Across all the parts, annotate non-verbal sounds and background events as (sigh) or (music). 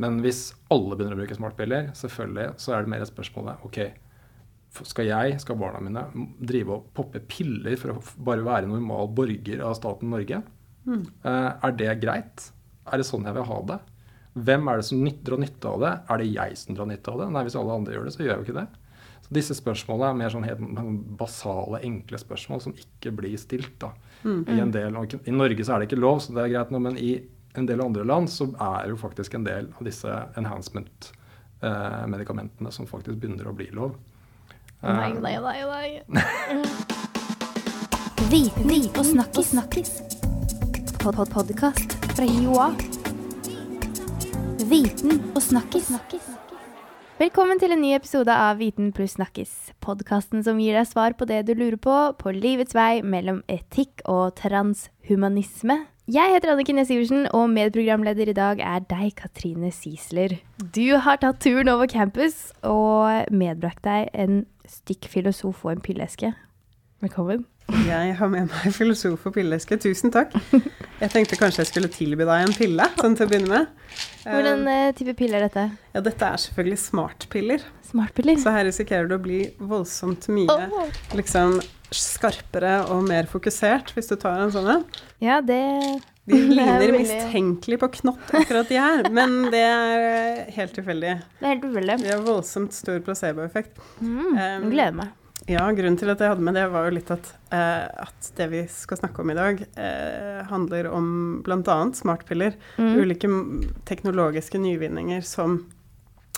Men hvis alle begynner å bruke smartpiller, selvfølgelig, så er det mer et spørsmål ok, skal jeg, skal barna mine, drive og poppe piller for å bare være normal borger av staten Norge? Mm. Uh, er det greit? Er det sånn jeg vil ha det? Hvem er det som drar nytte av det? Er det jeg som drar nytte av det? Nei, hvis alle andre gjør det, så gjør jeg jo ikke det. Så disse spørsmålene er mer sånn helt basale, enkle spørsmål som ikke blir stilt. da. Mm. I, en del, I Norge så er det ikke lov, så det er greit nå, men i en del andre land så er jo faktisk en del av disse enhancement-medikamentene eh, som faktisk begynner å bli lov. Nei, nei, nei, nei. (laughs) Viten og snakkis. snakkis. Pod -pod Podkast fra Joa. Viten og snakkis. Velkommen til en ny episode av Viten pluss snakkis. Podkasten som gir deg svar på det du lurer på på livets vei mellom etikk og transhumanisme. Jeg heter Anniken Næss Iversen, og medprogramleder i dag er deg, Katrine Sisler. Du har tatt turen over campus og medbrakt deg en stykk filosof og en pilleske. Velkommen. Jeg har med meg filosof og pilleske. Tusen takk. Jeg tenkte kanskje jeg skulle tilby deg en pille, sånn til å begynne med. Hvordan uh, type pille er dette? Ja, Dette er selvfølgelig smartpiller. Smartpiller? Så her risikerer du å bli voldsomt mye oh. liksom skarpere og mer fokusert hvis du tar en sånn en. Ja, det (laughs) De ligner mistenkelig på knott, akkurat de her, men det er eh, helt tilfeldig. Det er helt tilfeldig. De har voldsomt stor placeboeffekt. Mm, um, gleder meg. Ja, grunnen til at jeg hadde med det, var jo litt at, uh, at det vi skal snakke om i dag, uh, handler om bl.a. smartpiller. Mm. Ulike teknologiske nyvinninger som,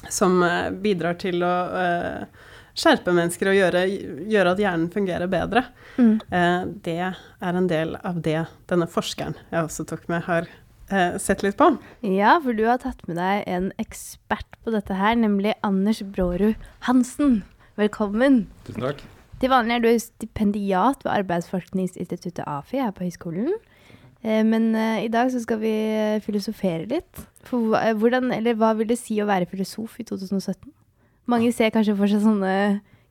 som uh, bidrar til å eh, skjerpe mennesker og gjøre, gjøre, at hjernen fungerer bedre. Mm. Eh, det er en del av det denne forskeren jeg også tok med, har eh, sett litt på. Ja, for du har tatt med deg en ekspert på dette her, nemlig Anders Brårud Hansen. Velkommen. Tusen takk. Til vanlig er du stipendiat ved Arbeidsforskningsinstituttet AFI her på høyskolen. Eh, men i dag så skal vi filosofere litt. For hvordan, eller hva vil det si å være filosof i 2017? Mange ser kanskje for seg sånne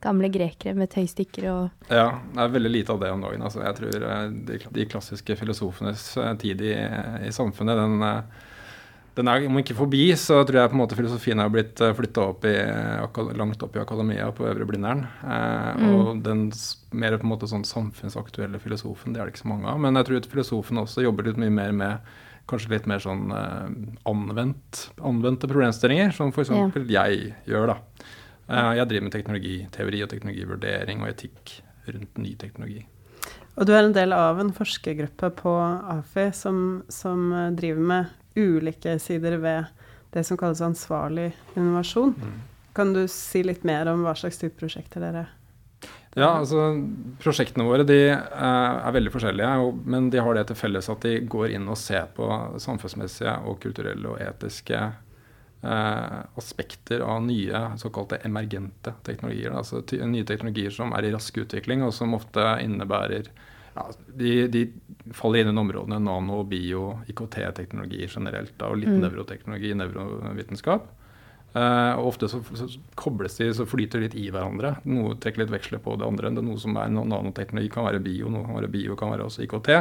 gamle grekere med tøystykker og Ja, det er veldig lite av det om dagen. Altså, jeg tror eh, de, de, klassiske filosofenes eh, tid i, i samfunnet, den, eh, den, er om ikke forbi, så tror jeg på en måte filosofien har blitt flytta opp i, langt opp i akademia på Øvre Blindern. Eh, mm. Og den mer på en måte sånn samfunnsaktuelle filosofen, det er det ikke så mange av. Men jeg tror at filosofen også jobber litt mye mer med kanskje litt mer sånn eh, anvendt, anvendte problemstillinger, som f.eks. Ja. jeg gjør. da. Eh, jeg driver med teknologiteori og teknologivurdering og etikk rundt ny teknologi. Og du er en del av en forskergruppe på AFI som, som driver med ulike sider ved det som kalles ansvarlig innovasjon. Mm. Kan du si litt mer om hva slags type prosjekter dere ja, altså Prosjektene våre de er, eh, er veldig forskjellige, men de har det til felles at de går inn og ser på samfunnsmessige og kulturelle og etiske eh, aspekter av nye såkalte emergente teknologier. Altså nye teknologier som er i rask utvikling, og som ofte innebærer ja, de, de, faller inn i områdene nano, bio, IKT-teknologi generelt, da, og litt mm. nevroteknologi, nevrovitenskap. Uh, og Ofte så, så, kobles de, så flyter de litt i hverandre. Noe trekker litt veksler på det andre. Det er noe som er nanoteknologi, kan være bio, noe kan være bio, kan være også IKT.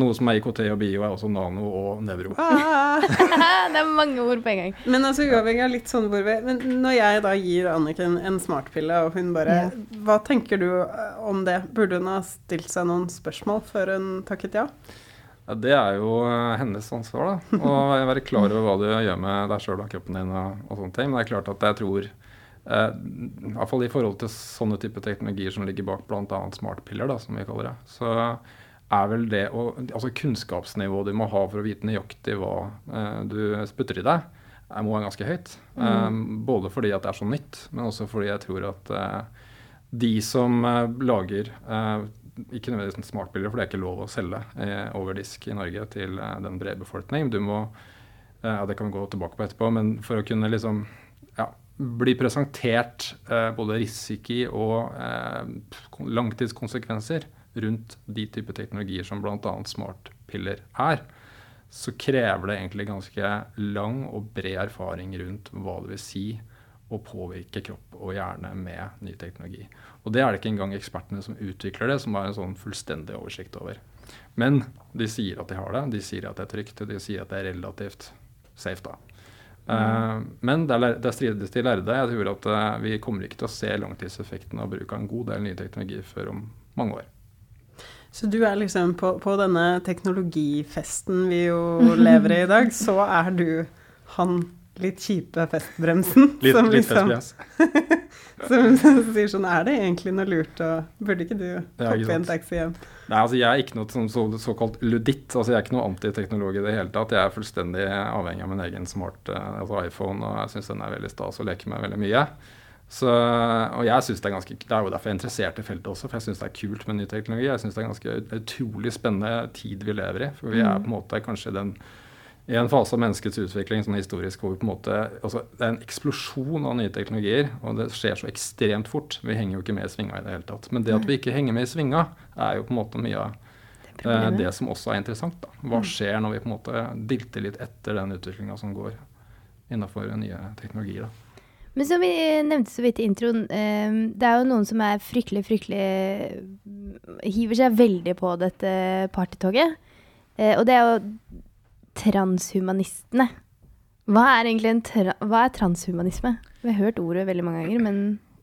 Noe som er IKT og bio, er også nano og nevro. Ah. (laughs) det er mange ord på en gang. Men altså uavhengig av litt sånn hvor vi Men når jeg da gir Anniken en smartpille, og hun bare ja. Hva tenker du om det? Burde hun ha stilt seg noen spørsmål før hun takket ja? Ja, Det er jo eh, hennes ansvar, da. Å (laughs) være klar over hva du gjør med deg sjøl og kroppen din. og, og, sånne ting. Men det er klart at jeg tror, eh, i hvert fall i forhold til sånne type teknologier som ligger bak bl.a. smartpiller, da, som vi kaller det, så er vel det å, altså Kunnskapsnivået du må ha for å vite nøyaktig hva eh, du spytter i deg, er, må være ganske høyt. Mm. Eh, både fordi at det er så nytt, men også fordi jeg tror at uh, de som uh, lager ikke nødvendigvis smartbilder, for det er ikke lov å selge eh, over disk i Norge til eh, den brede befolkning. Du må, eh, ja, Det kan vi gå tilbake på etterpå, men for å kunne liksom ja, bli presentert eh, både risiko og eh, langtidskonsekvenser rundt de typer teknologier som bl.a. smartpiller er, så krever det egentlig ganske lang og bred erfaring rundt hva det vil si å påvirke kropp og hjerne med ny teknologi. Og det er det ikke engang ekspertene som utvikler det, som har en sånn fullstendig oversikt over. Men de sier at de har det, de sier at det er trygt, og de sier at det er relativt safe. da. Uh, men det er, det strides til lærde. Jeg tror at uh, vi kommer ikke til å se langtidseffekten av bruk av en god del ny teknologi før om mange år. Så du er liksom på, på denne teknologifesten vi jo lever i i dag, (laughs) så er du han litt kjipe festbremsen. Litt, som litt liksom, festbrems. (laughs) som, som, sier sånn Er det egentlig noe lurt, og burde ikke du hoppe i en taxi hjem? Nei, altså Jeg er ikke noe sånn, så, såkalt luditt. altså Jeg er ikke noe antiteknolog i det hele tatt. Jeg er fullstendig avhengig av min egen smart uh, altså iPhone, og jeg syns den er veldig stas og leker med veldig mye. Så, og jeg synes Det er ganske, det er jo derfor jeg er interessert i feltet også, for jeg syns det er kult med ny teknologi. Jeg syns det er ganske utrolig spennende tid vi lever i. For vi er mm. på en måte kanskje den i en fase av menneskets utvikling sånn historisk hvor vi på en måte, altså Det er en eksplosjon av nye teknologier, og det skjer så ekstremt fort. Vi henger jo ikke med i svinga i det hele tatt. Men det at vi ikke henger med i svinga, er jo på en måte mye av det, eh, det som også er interessant. da. Hva mm. skjer når vi på en måte dilter litt etter den utviklinga som går innafor nye teknologier? da. Men som vi nevnte så vidt i introen, eh, det er jo noen som er fryktelig, fryktelig Hiver seg veldig på dette partytoget. Eh, og det er jo transhumanistene. Hva er egentlig en tra hva er transhumanisme? Vi har hørt ordet veldig mange ganger, men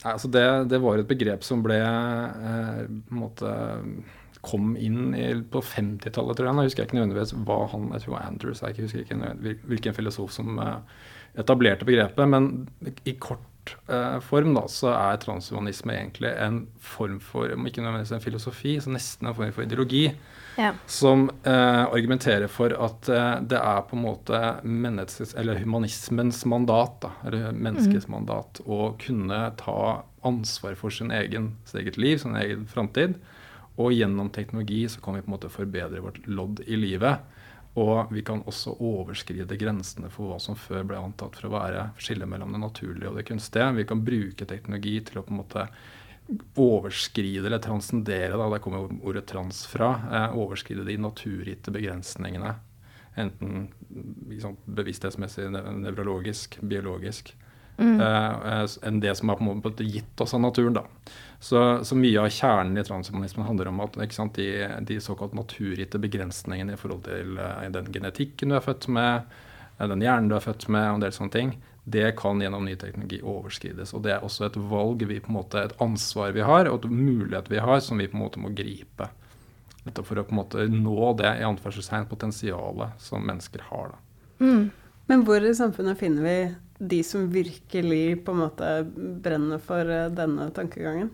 altså det, det, var et begrep som ble eh, måte kom inn i, på 50-tallet, tror jeg. Jeg husker ikke nødvendigvis hva han Jeg tror Andrews, jeg husker ikke hvilken filosof som eh, etablerte begrepet. Men i kort eh, form da, så er transhumanisme egentlig en form for, om ikke nødvendigvis en filosofi, så nesten en form for ideologi ja. som eh, argumenterer for at eh, det er på en måte eller humanismens mandat, da, eller menneskets mm. mandat, å kunne ta ansvar for sin egen, sitt eget liv, sin egen framtid. Og gjennom teknologi så kan vi på en måte forbedre vårt lodd i livet. Og vi kan også overskride grensene for hva som før ble antatt for å være skillet mellom det naturlige og det kunstige. Vi kan bruke teknologi til å på en måte overskride eller transcendere, da, der kommer ordet trans fra, eh, overskride de naturgitte begrensningene. Enten liksom, bevissthetsmessig, nevrologisk, biologisk. Mm. Eh, enn det som er på en måte gitt oss av naturen. da. Så, så mye av kjernen i transhumanismen handler om at sant, de, de såkalt naturgitte begrensningene i forhold til eh, den genetikken du er født med, eh, den hjernen du er født med, og en del sånne ting, det kan gjennom ny teknologi overskrides. Og det er også et valg vi på en måte, et ansvar vi har, og et mulighet vi har, som vi på en måte må gripe. Dette for å på en måte nå det i anførselstegn potensialet som mennesker har. Mm. Men hvor i samfunnet finner vi de som virkelig på en måte brenner for eh, denne tankegangen?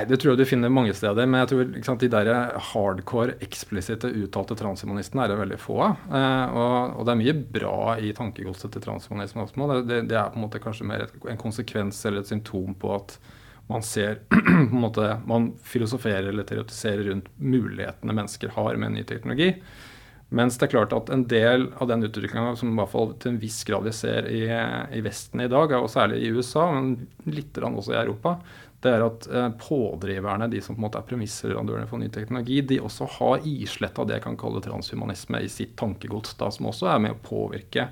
Nei, Det tror jeg du finner mange steder. Men jeg tror sant, de der hardcore, eksplisitte, uttalte transhumanistene er det veldig få av. Eh, og, og, det er mye bra i tankegodset til transhumanismen også. Det, det, det, er på en måte kanskje mer et, en konsekvens eller et symptom på at man ser (clears throat) på en måte, Man filosoferer eller teoretiserer rundt mulighetene mennesker har med ny teknologi. Mens det er klart at en del av den utviklinga som i hvert fall til en viss grad vi ser i, i Vesten i dag, og særlig i USA, men litt også i Europa, det er at eh, pådriverne, de som på en måte er premissleverandørene for ny teknologi, de også har islett av det jeg kan kalle transhumanisme i sitt tankegods, da, som også er med å påvirke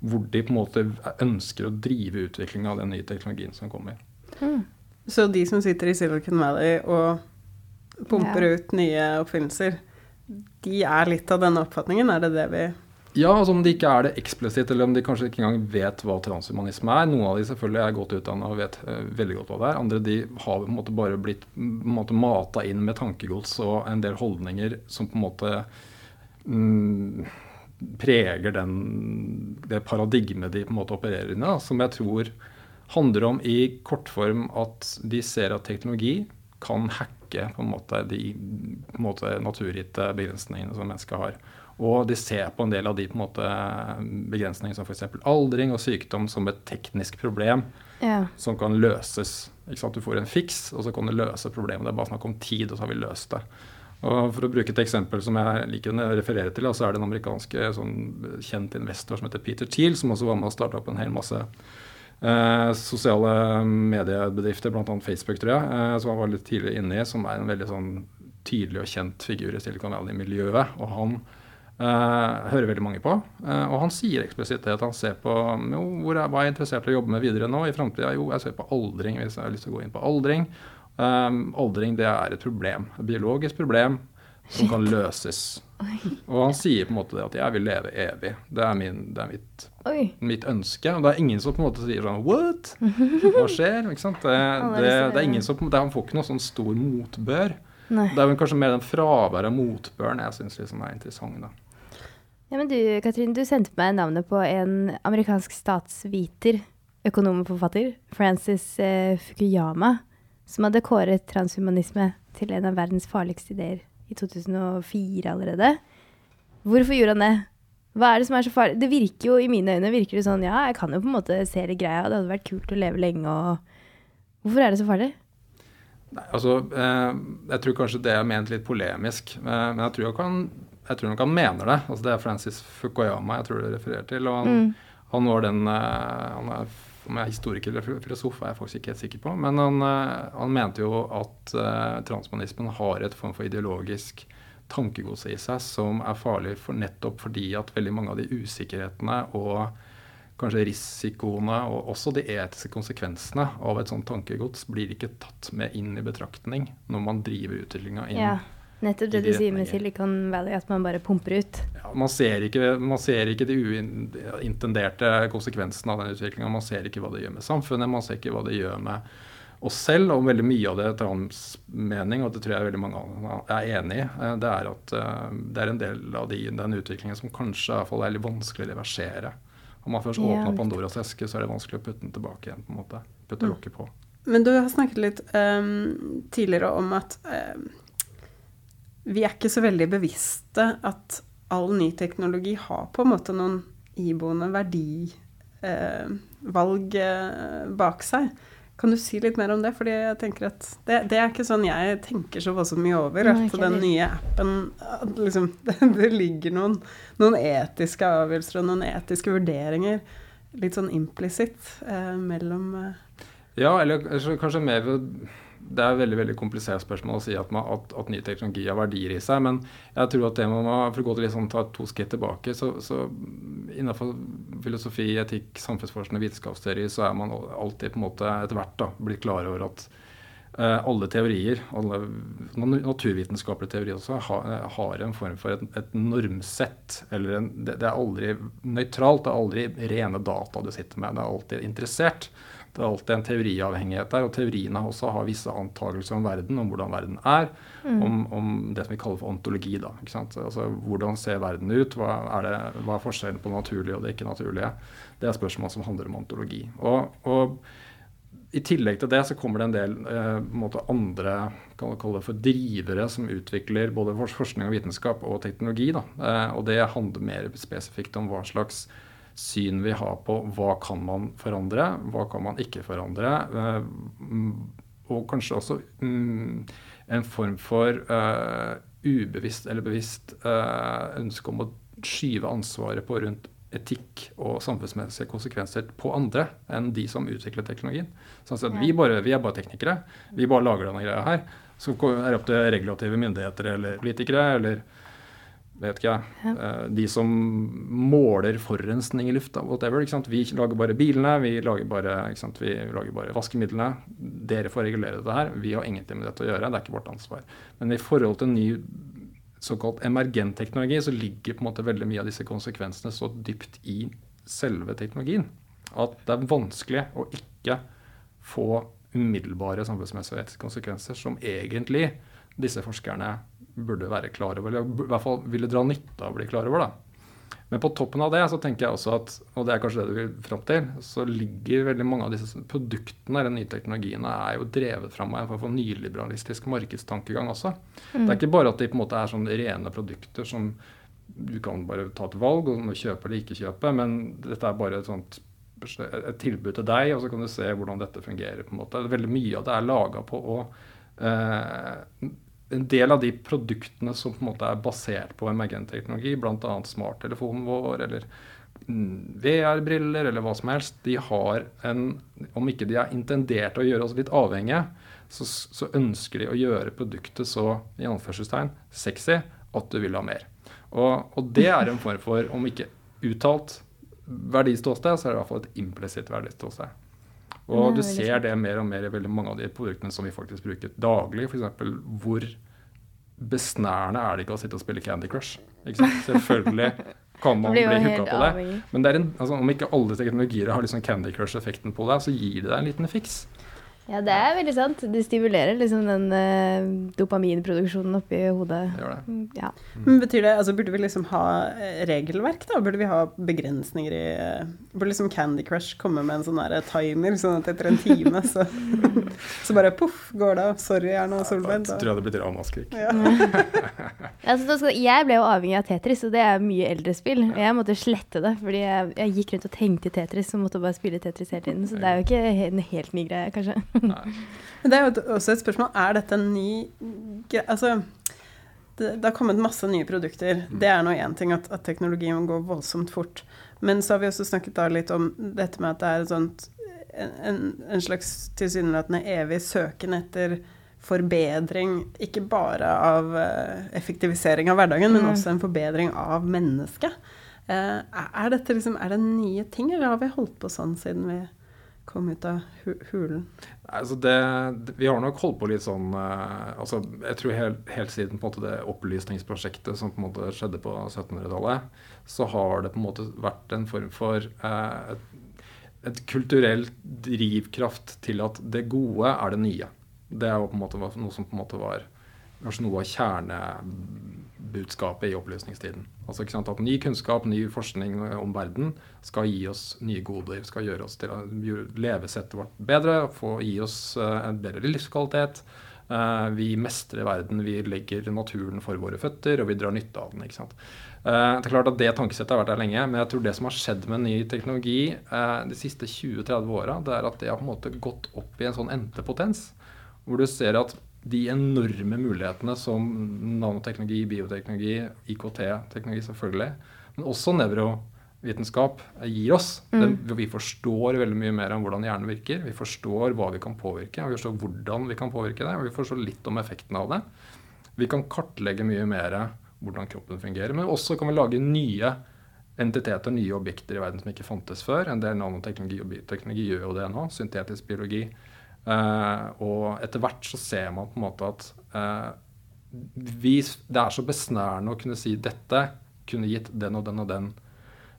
hvor de på en måte ønsker å drive utviklinga av den nye teknologien som kommer. Mm. Så de som sitter i Silicon Valley og pumper ja. ut nye oppfinnelser, de er litt av denne oppfatningen? Er det det vi ja, altså om de ikke er det eksplisitt, eller om de kanskje ikke engang vet hva transhumanisme er. Noen av de selvfølgelig er godt utdanna og vet uh, veldig godt hva det er. Andre de har på en måte bare blitt måte, mata inn med tankegods og en del holdninger som på en måte mm, preger den, det paradigmet de på en måte opererer i, som jeg tror handler om i kortform at de ser at teknologi kan hacke på en måte de på en måte naturgitte begrensningene som mennesket har. Og de ser på en del av de måte, begrensningene som f.eks. aldring og sykdom som et teknisk problem ja. som kan løses. Du får en fiks, og så kan du løse problemet. Det er bare snakk om tid, og så har vi løst det. Og For å bruke et eksempel som jeg liker å referere til, så er det en amerikansk sånn, kjent investor som heter Peter Thiel, som også var med og starta opp en hel masse eh, sosiale mediebedrifter, bl.a. Facebook, tror jeg, eh, som han var litt tidlig inne i, som er en veldig sånn tydelig og kjent figur i Silicon Valley-miljøet. og han hører veldig mange på. Uh, og han sier eksplisitt det at han ser på jo, hvor er, hva er jeg interessert i å jobbe med videre nå i framtida. Jo, jeg ser på aldring hvis jeg har lyst til å gå inn på aldring. Um, aldring det er et problem. Et biologisk problem som kan løses. Og han sier på en måte det at 'jeg vil leve evig'. Det er, min, det er mitt, mitt, ønske. Og det er ingen som på en måte sier sånn 'what'? Hva skjer? Det, det, det er ingen som, det, Han får ikke noe sånn stor motbør. Nei. Det er vel kanskje mer den fraværet av motbøren jeg syns liksom er interessant. da. Ja, men du, Katrin, du sendte meg navnet på en amerikansk statsviter, økonom og forfatter, Francis eh, Fukuyama, som hadde kåret transhumanisme til en av verdens farligste ideer i 2004 allerede. Hvorfor gjorde han det? Hva er det som er så farlig? Det virker jo, I mine øyne virker det sånn ja, jeg kan jo på en måte se det greia, det hadde vært kult å leve lenge og Hvorfor er det så farlig? Nei, altså, eh, Jeg tror kanskje det er ment litt polemisk, eh, men jeg tror, jeg, kan, jeg tror, nok han mener det. Altså, det er Francis Fukuyama jeg tror det refererer til. og Han, mm. han var den eh, han er om jeg er historiker eller filosof, er jeg faktisk ikke helt sikker på. Men han, eh, han mente jo at uh, transmanismen har et form for ideologisk tankegods i seg som er farlig for nettopp fordi at veldig mange av de usikkerhetene og kanskje risikoene og også de etiske konsekvensene av et sånt tankegods blir ikke tatt med inn i betraktning når man driver utviklinga inn. Ja. Nettopp det du sier med Silicon Valley, at man bare pumper ut. Ja, man, ser ikke, man, ser ikke, de uintenderte konsekvensene av den utviklinga. Man ser ikke hva det gjør med samfunnet, man ser ikke hva det gjør med oss selv. Og veldig mye av det etter hans mening, og det tror jeg veldig mange er enig i, eh, det er at eh, det er en del av de, den utviklingen som kanskje i hvert fall er litt vanskelig å reversere. Om man først åpner Pandoras eske, så er det vanskelig å putte den tilbake igjen. på en måte, Putte mm. lokket på. Men du har snakket litt um, tidligere om at um, vi er ikke så veldig bevisste at all ny teknologi har på en måte noen iboende verdivalg eh, eh, bak seg. Kan du si litt mer om det? Fordi jeg tenker at det, det er ikke sånn jeg tenker så voldsomt mye over. At den nye appen liksom, (laughs) det, det, ligger noen, noen, etiske avgjørelser og noen etiske vurderinger litt sånn implisitt eh, mellom eh. Ja, eller kanskje mer ved det er et veldig veldig komplisert spørsmål å si at, man, at, at, ny teknologi har verdier i seg. Men jeg tror at det må man, for å gå til liksom, ta to skritt tilbake, så, så innenfor filosofi, etikk, samfunnsforskning og vitenskapsteori så er man alltid på en måte etter hvert da, blitt klar over at uh, alle teorier, alle naturvitenskapelige teorier også, har, har en form for et, et normsett. eller en, det, det, er aldri nøytralt, det er aldri rene data du sitter med, det er alltid interessert. Det er alltid en teoriavhengighet der, og teoriene også har visse antakelser om verden, om hvordan verden er. Mm. Om, om, det som vi kaller for ontologi. da? Altså, Hvordan ser verden ut? Hva er, det, hva er forskjellen på det naturlige og det ikke-naturlige? Det er spørsmål som handler om ontologi. Og, og, i tillegg til det så kommer det en del eh, andre kan kalle det for drivere som utvikler både forskning og vitenskap og teknologi. Da. Eh, og det handler mer spesifikt om hva slags syn vi har på hva kan man forandre, hva kan man ikke forandre. Eh, og kanskje også mm, en form for uh, ubevisst eller bevisst uh, ønske om å skyve ansvaret på rundt etikk og samfunnsmessige konsekvenser på andre enn de som utvikler teknologien. Sånn at vi, bare, vi, er bare teknikere. Vi bare lager denne greia her. Så er det opp til regulative myndigheter eller politikere eller vet ikke jeg. Eh, de som måler forurensning i lufta, whatever. ikke sant? Vi lager bare bilene, vi lager bare, ikke sant? Vi lager bare vaskemidlene. Dere får regulere dette her. Vi har ingenting med dette å gjøre. Det er ikke vårt ansvar. Men i forhold til ny såkalt emergent teknologi, så ligger på en måte veldig mye av disse konsekvensene så dypt i selve teknologien at det er vanskelig å ikke få umiddelbare samfunnsmessige konsekvenser som egentlig disse forskerne burde være klar over, eller i hvert fall ville dra nytte av å bli klar over. da. Men på toppen av det så tenker jeg også at, og det er kanskje det du vil fram til, så ligger veldig mange av disse produktene, eller nye teknologiene, er jo drevet fram av en form for nyliberalistisk markedstankegang også. Mm. Det er ikke bare at de på en måte er sånn rene produkter som du kan bare ta et valg om å kjøpe eller ikke kjøpe, men dette er bare et sånt et tilbud til deg, og så kan du se hvordan dette fungerer. på en måte. Veldig mye av det er laga på å eh, en del av de produktene som på en måte er basert på emergent-teknologi, bl.a. smarttelefonen vår eller mm, VR-briller eller hva som helst, de har en Om ikke de er intendert å gjøre oss litt avhengige, så, så ønsker de å gjøre produktet så i anførselstegn, sexy at du vil ha mer. Og, og det er en form for, om ikke uttalt verdiståsted, så er det i hvert fall et implisitt verdiståsted. Og du ser det mer og mer i veldig mange av de produktene som vi faktisk bruker daglig. F.eks. hvor besnærende er det ikke å sitte og spille Candy Crush. Selvfølgelig kan (laughs) man bli hooka på det. Men det en, altså, om ikke alle teknologier har liksom Candy Crush-effekten på deg, så gir det deg en liten fiks. Ja, det er veldig sant. Det stimulerer liksom den uh, dopaminproduksjonen oppi hodet. Gjør det. Mm, ja. Mm. Men betyr det, altså Burde vi liksom ha eh, regelverk, da? Burde vi ha begrensninger i uh, Burde liksom Candy Crush komme med en sånn der timer, sånn at etter en time (laughs) så, så bare poff, går det av. Sorry, Erna Solberg. Da tror jeg det blir ramaskrik. Ja. (laughs) altså, jeg ble jo avhengig av Tetris, og det er mye eldre spill. Og Jeg måtte slette det, fordi jeg, jeg gikk rundt og tenkte Tetris og måtte bare spille Tetris hele tiden. Så det er jo ikke en helt ny greie, kanskje. (laughs) Men det er jo også et spørsmål Er dette en ny Altså, det, det har kommet masse nye produkter. Mm. Det er nå én ting at, at teknologien går voldsomt fort. Men så har vi også snakket da litt om dette med at det er sånt, en, en slags tilsynelatende evig søken etter forbedring, ikke bare av uh, effektivisering av hverdagen, mm. men også en forbedring av mennesket. Uh, er dette liksom, er det nye ting, eller har vi holdt på sånn siden vi kom ut av hulen? Altså det, vi har nok holdt på litt sånn uh, altså Jeg tror helt, helt siden det opplysningsprosjektet som på en måte skjedde på 1700-tallet, så har det på en måte vært en form for eh, et, et kulturell drivkraft til at det gode er det nye. Det er på en måte noe som på en måte var kanskje noe av kjernebudskapet i opplysningstiden. Altså sant, At ny kunnskap, ny forskning om verden skal gi oss nye goder. Skal gjøre oss til å levesettet vårt bedre, få gi oss uh, en bedre livskvalitet. Uh, vi mestrer verden, vi legger naturen for våre føtter, og vi drar nytte av den. ikke sant? Uh, det er klart at det tankesettet har vært der lenge, men jeg tror det som har skjedd med ny teknologi de siste 20-30 åra, det er at det har på en måte gått opp i en sånn entepotens, hvor du ser at de enorme mulighetene som nanoteknologi, bioteknologi, IKT-teknologi selvfølgelig, men også nevrovitenskap gir oss. Mm. Det, vi forstår veldig mye mer om hvordan hjernen virker. Vi forstår hva vi kan påvirke, og vi forstår hvordan vi kan påvirke det, og vi forstår litt om effekten av det. Vi kan kartlegge mye mer hvordan kroppen fungerer, men også kan vi lage nye entiteter, nye objekter i verden som ikke fantes før. En del nanoteknologi og bioteknologi gjør jo det nå. Syntetisk biologi og etter hvert så ser man på en måte at uh, vi, det er så besnærende å kunne si dette kunne gitt den og den og den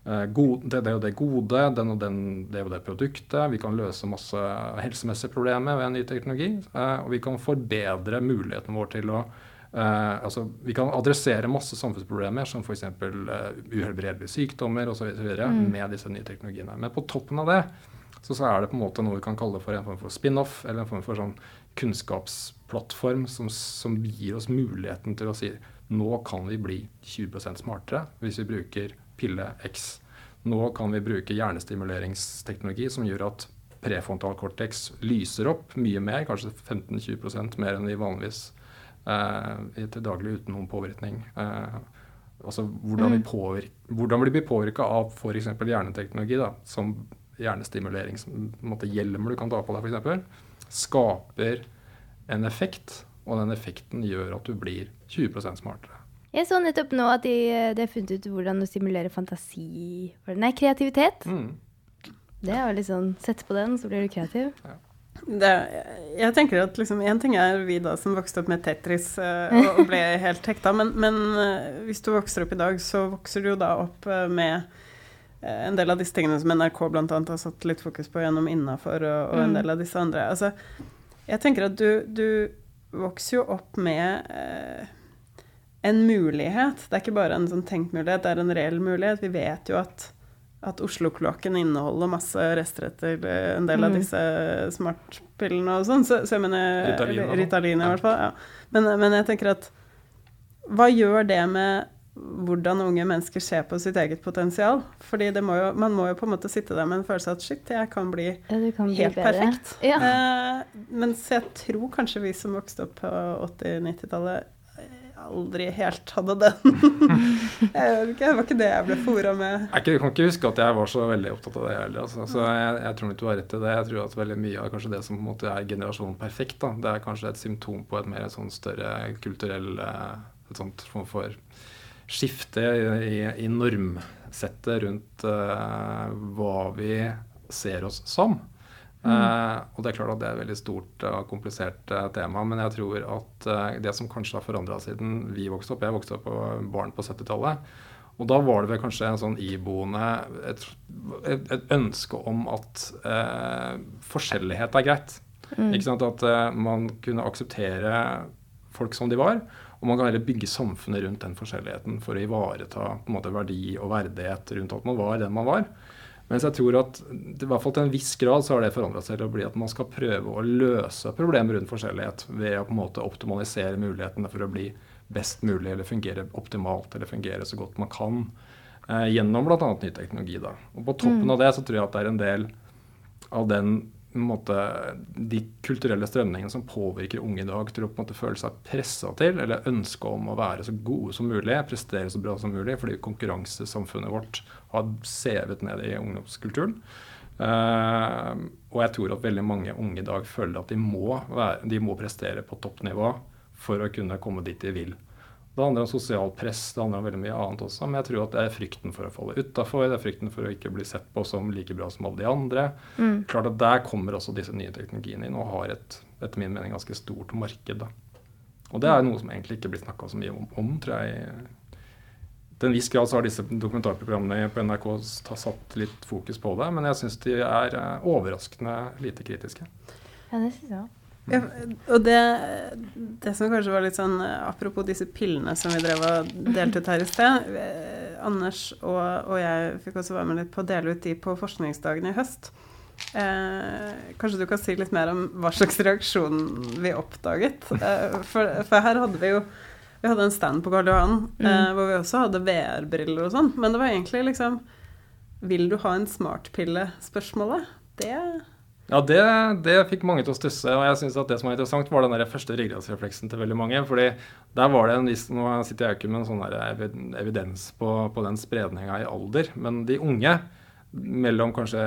uh, god, det, det, og det gode, den og den, det og det produktet. Vi kan løse masse helsemessige problemer ved ny teknologi. og vi kan forbedre muligheten vår til å altså, Vi kan adressere masse samfunnsproblemer som f.eks. Uh, uhelbredelige sykdommer osv. Mm. med disse nye teknologiene. Men på toppen av det så, så, er det på en måte noe vi kan kalle for en form for spin-off, eller en form for sånn kunnskapsplattform som, som, gir oss muligheten til å si nå kan vi bli 20 smartere hvis vi bruker pille X. Nå kan vi bruke hjernestimuleringsteknologi som gjør at prefrontal cortex lyser opp mye mer, kanskje 15-20 mer enn vi vanligvis eh, til daglig uten noen påvirkning. Eh, altså hvordan, vi mm. påvirker, hvordan vi blir påvirka av f.eks. hjerneteknologi, da, som hjernestimulering, hjelmer du kan ta på deg f.eks., skaper en effekt, og den effekten gjør at du blir 20% smartere. Jeg så nettopp nå at de, de har funnet ut hvordan å stimulere fantasi Nei, kreativitet. Mm. Det er jo litt sånn Sett på den, så blir du kreativ. Ja. Det, jeg tenker at liksom, En ting er vi da som vokste opp med Tetris uh, og ble helt hekta, men, men uh, hvis du vokser opp i dag, så vokser du jo da opp uh, med Eh, en del av disse tingene som NRK bl.a. har satt litt fokus på gjennom Innafor og, og, en mm. del av disse andre. Altså, jeg tenker at du, du vokser jo opp med eh, en mulighet. Det er ikke bare en sånn tenkt mulighet, det er en reell mulighet. Vi vet jo at, at Oslo-kloakken inneholder masse rester etter eh, en del av mm. disse smartpillene og sånn. Så, så, jeg mener Ritalin, Ritalin i hvert fall. Ja. Men, men jeg tenker at hva gjør det med hvordan unge mennesker ser på sitt eget potensial. Fordi må jo, man må jo på en måte sitte der med en følelse av at shit, jeg kan bli, ja, kan helt bli perfekt. Ja. Eh, mens jeg tror kanskje vi som vokste opp på 80-90-tallet aldri helt hadde den. (laughs) jeg vet ikke, Det var ikke det jeg ble fora med. Jeg kan ikke huske at jeg var så veldig opptatt av det heller. Altså. Så jeg, jeg, tror ikke du har rett i det. Jeg tror at veldig mye av kanskje det som på en måte er generasjonen perfekt, da, det er kanskje et symptom på et mer sånn større kulturell eh, et sånt form for skifte i, i normsettet rundt uh, hva vi ser oss som. Mm. Uh, og det er klart at det er et veldig stort og komplisert uh, tema, men jeg tror at det som kanskje har forandra siden vi vokste opp Jeg vokste opp på barn på 70-tallet. Og da var det vel kanskje en sånn iboende et, et, et ønske om at forskjellighet er greit. Mm. Ikke sant? At man kunne akseptere folk som de var. Og man kan heller bygge samfunnet rundt den forskjelligheten for å ivareta på en måte, verdi og verdighet rundt at man var den man var. Mens jeg tror at i hvert fall til en viss grad så har det forandra seg til å bli at man skal prøve å løse problemer rundt forskjellighet ved å på en måte optimalisere mulighetene for å bli best mulig eller fungere optimalt eller fungere så godt man kan eh, gjennom bl.a. ny teknologi. Da. Og på toppen mm. av det så tror jeg at det er en del av den måte, de kulturelle strømningene som påvirker unge i dag til å på en måte føle seg pressa til, eller ønske om å være så gode som mulig, prestere så bra som mulig, fordi konkurransesamfunnet vårt har sevet ned i ungdomskulturen. Uh, og jeg tror at veldig mange unge i dag føler at de må, være, de må prestere på toppnivå for å kunne komme dit de vil. Det handler om sosialt press, det handler om veldig mye annet også. Men jeg tror at det er frykten for å falle utafor, det er frykten for å ikke bli sett på som like bra som alle de andre. Mm. Klart at Der kommer også disse nye teknologiene inn og har et etter min mening ganske stort marked. da. Og det er noe som egentlig ikke blir snakka så mye om, om, tror jeg. Til en viss grad så har disse dokumentarprogrammene på NRK satt litt fokus på det, men jeg syns de er eh, overraskende lite kritiske. Ja, det synes jeg også. Ja, og det, det, som kanskje var litt sånn Apropos disse pillene som vi drev og delte ut her i sted. Eh, Anders og, og, jeg fikk også være med litt på å dele ut de på forskningsdagen i høst. Eh, kanskje du kan si litt mer om hva slags reaksjon vi oppdaget? Eh, for, for, her hadde vi jo Vi hadde en stand på Karl Johan mm. eh, hvor vi også hadde VR-briller og sånn. Men det var egentlig liksom Vil du ha en smartpille-spørsmålet? Det ja, det, det, fikk mange til å stusse. Og jeg synes at det som var interessant, var den der første ryggradsrefleksen til veldig mange. fordi der var det en viss Nå sitter jeg ikke med en sånn evidens på, på den spredninga i alder, men de unge mellom kanskje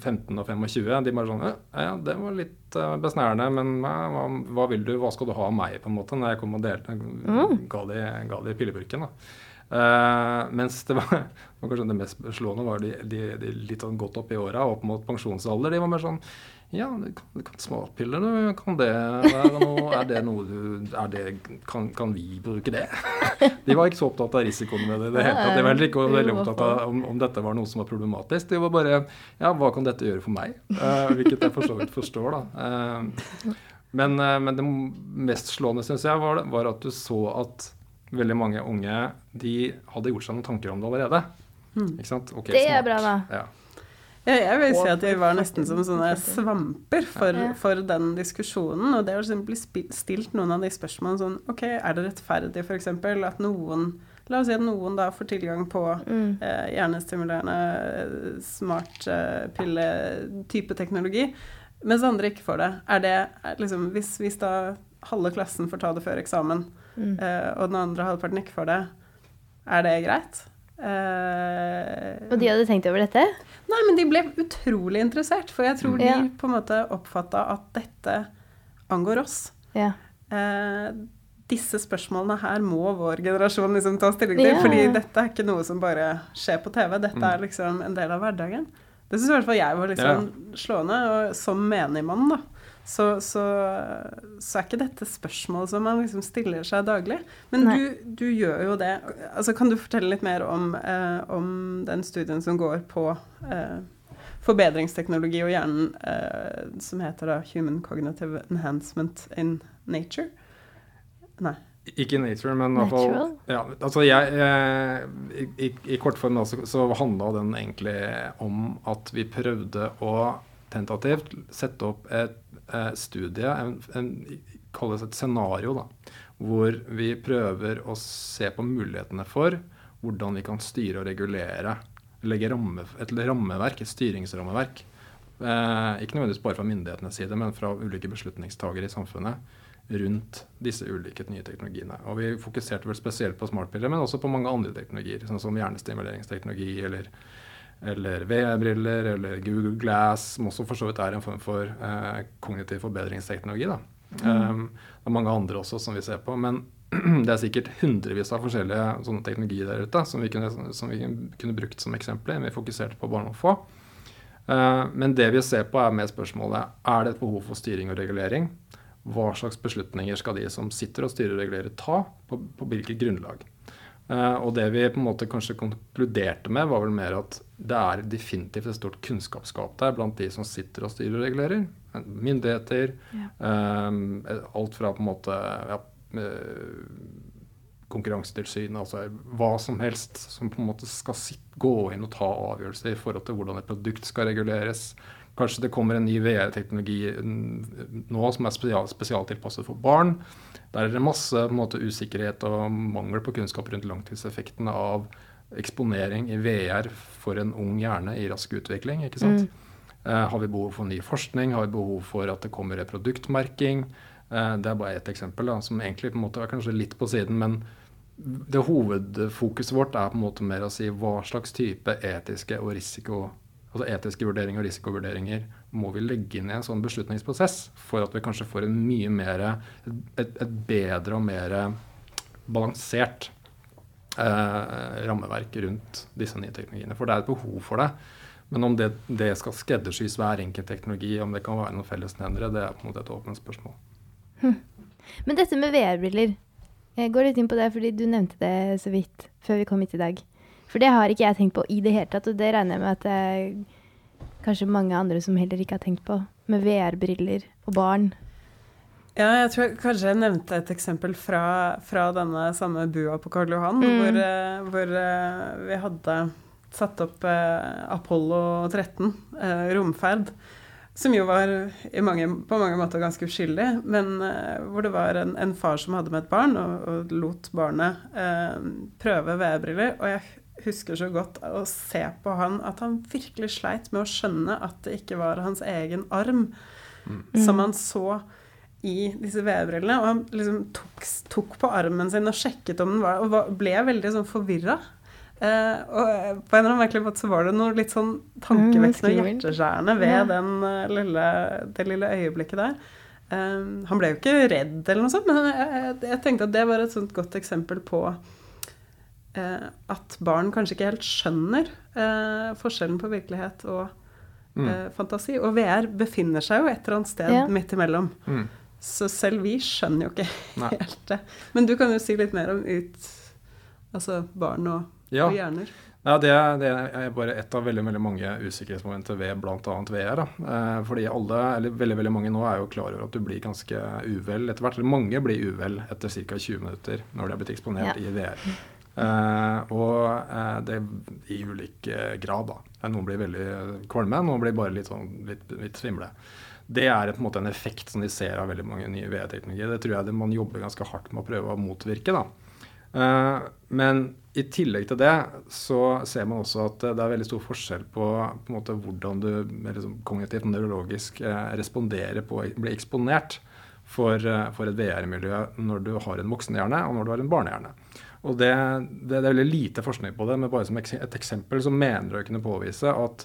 15 og 25, de bare sånn Ja, det var litt uh, besnærende, men hva, hva, vil du, hva skal du ha av meg, på en måte, når jeg kom og delte, mm. ga de, ga de pilleburken. da. Uh, mens (laughs) det var, kanskje det mest slående var de, de, de litt sånn godt opp i åra, opp mot pensjonsalder. De var mer sånn Ja, kan, kan småpiller, du. Kan det være noe Er det noe du er det, kan, kan, vi bruke det? (laughs) De var ikke så opptatt av risikoen med det i det hele tatt. De var ikke veldig opptatt av om, om, dette var noe som var problematisk. De var bare Ja, hva kan dette gjøre for meg? Uh, hvilket jeg for så vidt forstår, da. Uh, men, men, det mest slående, syns jeg, var, var at du så at veldig mange unge de hadde gjort seg noen tanker om det allerede. Mm. Okay, det er bra, da. Ja. Ja, jeg vil si at vi var nesten som sånne svamper for, for den diskusjonen. Og det å liksom bli stilt noen av de spørsmålene sånn OK, er det rettferdig f.eks. at noen La oss si at noen da får tilgang på mm. eh, hjernestimulerende eh, smartpille-type eh, teknologi, mens andre ikke får det. Er det liksom hvis, hvis da halve klassen får ta det før eksamen, mm. uh, og den andre halvparten ikke får det, er det greit? Uh, og de hadde tenkt over dette? Nei, men de ble utrolig interessert. For jeg tror mm. de på en måte oppfatta at dette angår oss. Ja. Uh, disse spørsmålene her må vår generasjon liksom ta stilling til. Ja. Fordi dette er ikke noe som bare skjer på TV. Dette mm. er liksom en del av hverdagen. Det syns i hvert fall jeg var liksom ja. slående. Og som menigmann, da så, så, så, er ikke dette spørsmål som man liksom stiller seg daglig. Men du, du, gjør jo det. Altså, kan du fortelle litt mer om, eh, om den studien som går på eh, forbedringsteknologi og hjernen, eh, som heter da Human Cognitive Enhancement in Nature? Nei. Ikke nature, men i hvert fall ja, altså jeg, i, i, i kortform så, så handla den egentlig om at vi prøvde å tentativt sette opp et eh, studie, en, en, kalles et scenario, da, hvor vi prøver å se på mulighetene for hvordan vi kan styre og regulere, legge ramme, et rammeverk, et styringsrammeverk. Eh, ikke nødvendigvis bare fra myndighetenes side, men fra ulike beslutningstagere i samfunnet rundt disse ulike nye teknologiene. Og Vi fokuserte vel spesielt på smartpiller, men også på mange andre teknologier, sånn som hjernestimuleringsteknologi eller eller VR-briller eller Google Glass, som også for så vidt er en form for eh, kognitiv forbedringsteknologi. Da. Mm. Um, det er mange andre også som vi ser på. Men (clears throat) det er sikkert hundrevis av forskjellige sånne teknologier der ute som vi kunne, som vi kunne brukt som eksempler. Vi fokuserte på bare noen få. Uh, men det vi ser på, er med spørsmålet er det et behov for styring og regulering. Hva slags beslutninger skal de som sitter og styrer og regulerer, ta? På, på hvilket grunnlag? Uh, og det vi på en måte kanskje konkluderte med, var vel mer at det er definitivt et stort kunnskapsgap der blant de som sitter og styrer og regulerer. Myndigheter. Ja. Um, alt fra på en måte ja, Konkurransetilsynet, altså hva som helst som på en måte skal sitte, gå inn og ta avgjørelser i forhold til hvordan et produkt skal reguleres. Kanskje det kommer en ny VR-teknologi nå som er spesialtilpasset for barn. Der er det masse en måte, usikkerhet og mangel på kunnskap rundt langtidseffektene av eksponering i VR for en ung hjerne i rask utvikling. ikke sant? Mm. Eh, har vi behov for ny forskning? Har vi behov for at det kommer produktmerking? Eh, det er bare ett eksempel da, som egentlig på en måte er kanskje litt på siden, men det hovedfokuset vårt er på en måte mer å si hva slags type etiske risiko altså etiske vurderinger og risikovurderinger må vi legge inn i en sånn beslutningsprosess for at vi kanskje får en mye mer, et, et bedre og mer balansert eh, rammeverk rundt disse nye teknologiene. For det er et behov for det. Men om det, det skal skreddersys hver enkelt teknologi, om det kan være noen fellesnevnere, det er på en måte et åpent spørsmål. Hm. Men dette med VR-briller, jeg går litt inn på det fordi du nevnte det så vidt før vi kom hit i dag. For det har ikke jeg tenkt på i det hele tatt, og det regner jeg med at det er kanskje mange andre som heller ikke har tenkt på. Med VR-briller og barn. Ja, jeg tror kanskje jeg nevnte et eksempel fra, fra denne samme bua på Karl Johan, mm. hvor, eh, hvor, eh, vi hadde satt opp eh, Apollo 13, romferd. Som jo var mange, på mange måter ganske uskyldig, men hvor det var en, en, far som hadde med et barn, og, og lot barnet eh, prøve VR-briller. Og jeg husker så godt å se på han at han virkelig sleit med å skjønne at det ikke var hans egen arm mm. som han så i disse VR-brillene. Og han liksom tok, tok, på armen sin og sjekket om den var Og ble veldig sånn forvirra. Uh, og på en eller annen merkelig måte så var det noe litt sånn tankevekkende og hjerteskjærende ved ja. den, uh, lille, det lille øyeblikket der. Um, han ble jo ikke redd eller noe sånt, men jeg, jeg, jeg tenkte at det var et sånt godt eksempel på uh, at barn kanskje ikke helt skjønner forskjellen på virkelighet og mm. fantasi. Og VR befinner seg jo et eller annet sted ja. midt imellom. Mm. Så selv vi skjønner jo ikke Nei. (laughs) helt det. Men du kan jo si litt mer om ut Altså barn og ja. og hjerner? Ja, det, det, er bare ett av veldig veldig mange usikkerhetsmomenter ved bl.a. VR. Da. Eh, fordi alle, eller veldig veldig mange nå er jo klar over at du blir ganske uvel etter hvert. Eller mange blir uvel etter ca. 20 minutter når de har blitt eksponert ja. i VR. Eh, og eh, det i ulik grad, da. Noen blir veldig kvalme, noen blir bare litt, sånn, litt, litt svimle. Det er på en måte en effekt som de ser av veldig mange nye VR-teknologier. Det tror jeg det man jobber ganske hardt med å prøve å motvirke. da. Eh, men i tillegg til det så ser man også at det er veldig stor forskjell på, på måte, hvordan du liksom, kognitivt og nevrologisk eh, responderer på å bli eksponert for, eh, for et VR-miljø når du har en voksenhjerne og når du har en barnehjerne. Og det, det, det, er veldig lite forskning på det, men bare som et eksempel så mener du å kunne påvise at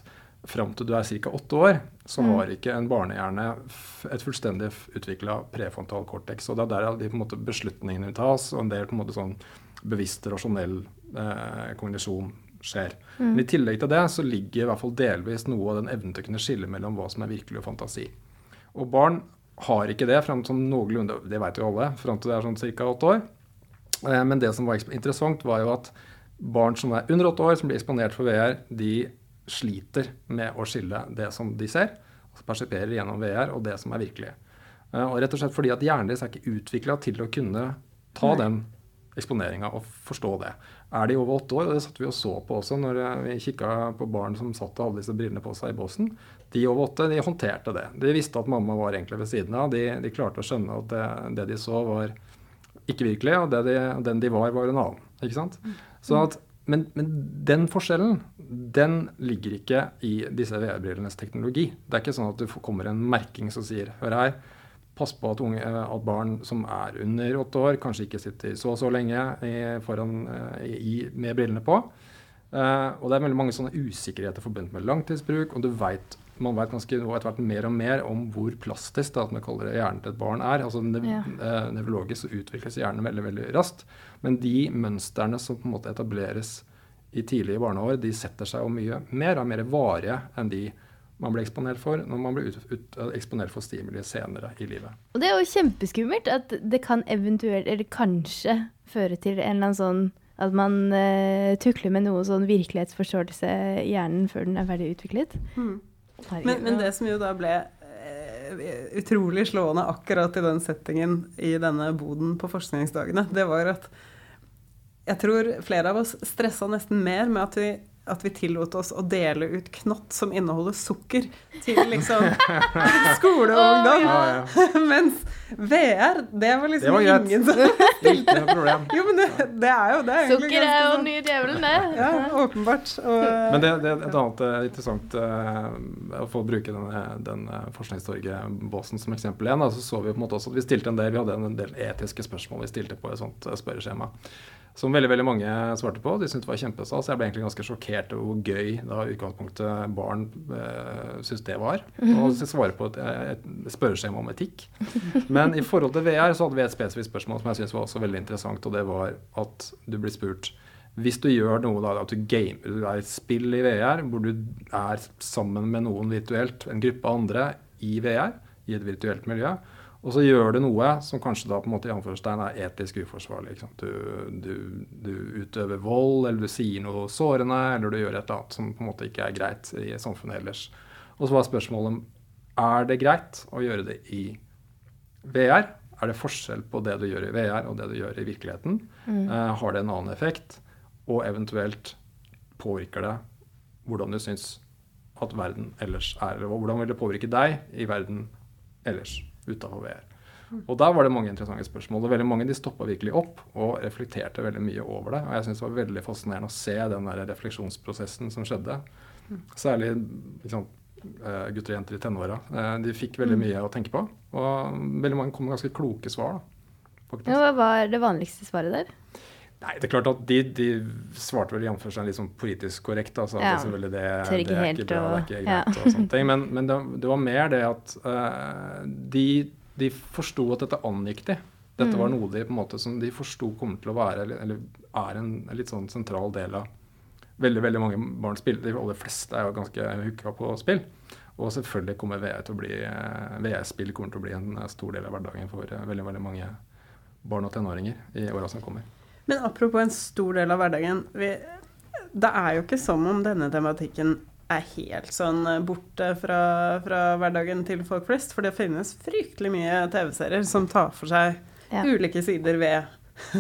fram til du er ca. åtte år, så mm. har ikke en barnehjerne et fullstendig utvikla prefrontal cortex. Og det er der de måte, beslutningene tas, og en del på en måte sånn bevisst, rasjonell eh, kognisjon skjer. Mm. Men i tillegg til det så ligger i hvert fall delvis noe av den evnen til å kunne skille mellom hva som er virkelig og fantasi. Og barn har ikke det fram til noenlunde, det vet jo alle, fram til det er sånn ca. åtte år. Eh, men det som var interessant, var jo at barn som er under åtte år, som blir eksponert for VR, de sliter med å skille det som de ser, altså persiperer gjennom VR, og det som er virkelig. Eh, og rett og slett fordi at hjernen deres er ikke utvikla til å kunne ta Nei. den eksponeringa og forstå det. Er de over åtte år, og det satt vi og så på også når eh, vi kikka på barn som satt og hadde disse brillene på seg i båsen, de over åtte de håndterte det. De visste at mamma var egentlig ved siden av. De, de klarte å skjønne at det, det, de så, var ikke virkelig, og de, den de var, var en annen. Ikke sant? Mm. Så at men, men, den forskjellen den ligger ikke i disse VR-brillenes teknologi. Det er ikke sånn at det kommer en merking som sier hør her, pass på at, unge, at barn som er under åtte år, kanskje ikke sitter så og så lenge i, foran, eh, i, med brillene på. Uh, og det er veldig mange sånne usikkerheter forbundet med langtidsbruk. og du vet, man vet ganske etter hvert mer og mer om hvor plastisk da, at man kaller det hjernen til et barn er. altså nev ja. uh, Nevrologisk utvikles hjernen veldig veldig raskt. Men de mønstrene som på en måte etableres i tidlige barneår, de setter seg jo mye mer og er mer varige enn de man blir eksponert for når man blir ut, ut, eksponert for stimuli senere i livet. Og det er jo kjempeskummelt at det kan eventuelt, eller kanskje, føre til en eller annen sånn at man uh, tukler med noe sånn virkelighetsforståelse i hjernen før den er ferdig utviklet. Mm. Men, men, det som jo da ble uh, utrolig slående akkurat i den settingen i denne boden på forskningsdagene, det var at jeg tror flere av oss stressa nesten mer med at vi at vi tillot oss å dele ut knott som inneholder sukker, til liksom (laughs) skole og ungdom. Oh, ja. (laughs) Mens VR, det var liksom det var ingen som stilte problem. Jo, men det, det, er jo det. Er Sukker er jo den sånn- nye djevelen, det. Ja, åpenbart. Og, men det, det, er et annet uh, interessant uh, å få bruke denne, den uh, Forskningstorget-båsen som eksempel igjen. så så vi på en måte også at vi stilte en del, vi hadde en del etiske spørsmål vi stilte på et sånt spørreskjema som veldig veldig mange svarte på. De syntes det var kjempestas. Jeg ble egentlig ganske sjokkert over hvor gøy da utgangspunktet barn eh, syntes det var. Og svare på et, et spørreskjema om etikk. (laughs) Men i forhold til VR så hadde vi et spesifikt spørsmål som jeg syntes var også veldig interessant, og det var at du blir spurt hvis du gjør noe da, at du gamer, du er et spill i VR hvor du er sammen med noen virtuelt, en gruppe andre i VR, i et virtuelt miljø, og så gjør du noe som kanskje da på en måte i anførselstegn er etisk uforsvarlig. Du, du, du, utøver vold, eller du sier noe sårende, eller du gjør et eller annet som på en måte ikke er greit i samfunnet ellers. Og så var spørsmålet om er det greit å gjøre det i VR. Er det forskjell på det du gjør i VR og det du gjør i virkeligheten? Mm. Uh, har det en annen effekt? Og eventuelt påvirker det hvordan du syns at verden ellers er? Eller hvordan vil det påvirke deg i verden ellers? Utafor VR. Og der var det mange interessante spørsmål. Og veldig mange de stoppa virkelig opp og reflekterte veldig mye over det. Og jeg syns det var veldig fascinerende å se den der refleksjonsprosessen som skjedde. Særlig liksom, gutter og jenter i tenåra. Eh, de fikk veldig mye å tenke på. Og veldig mange kom med ganske kloke svar. da, Ja, hva var det vanligste svaret der? Nei, det er klart at de, de svarte vel jf. seg litt sånn politisk korrekt. Altså, ja. det, det, det, det, er ikke bra, det er ikke greit ja. og sånne ting. Men, men det, det, var mer det at uh, de, de forsto at dette angikk de. Dette mm. var noe de på en måte som de forsto kommer til å være, eller, er en, en, litt sånn sentral del av Veldig veldig mange barn spiller, de aller fleste er jo ganske hooka på spill. Og selvfølgelig kommer VR til å bli eh, VR-spill kommer til å bli en stor del av hverdagen for uh, veldig, veldig mange barn og tenåringer i åra som kommer. Men apropos en stor del av hverdagen. Vi, det er jo ikke som om denne tematikken er helt sånn borte fra, fra, hverdagen til folk flest. For det finnes fryktelig mye TV-serier som tar for seg ja. ulike sider ved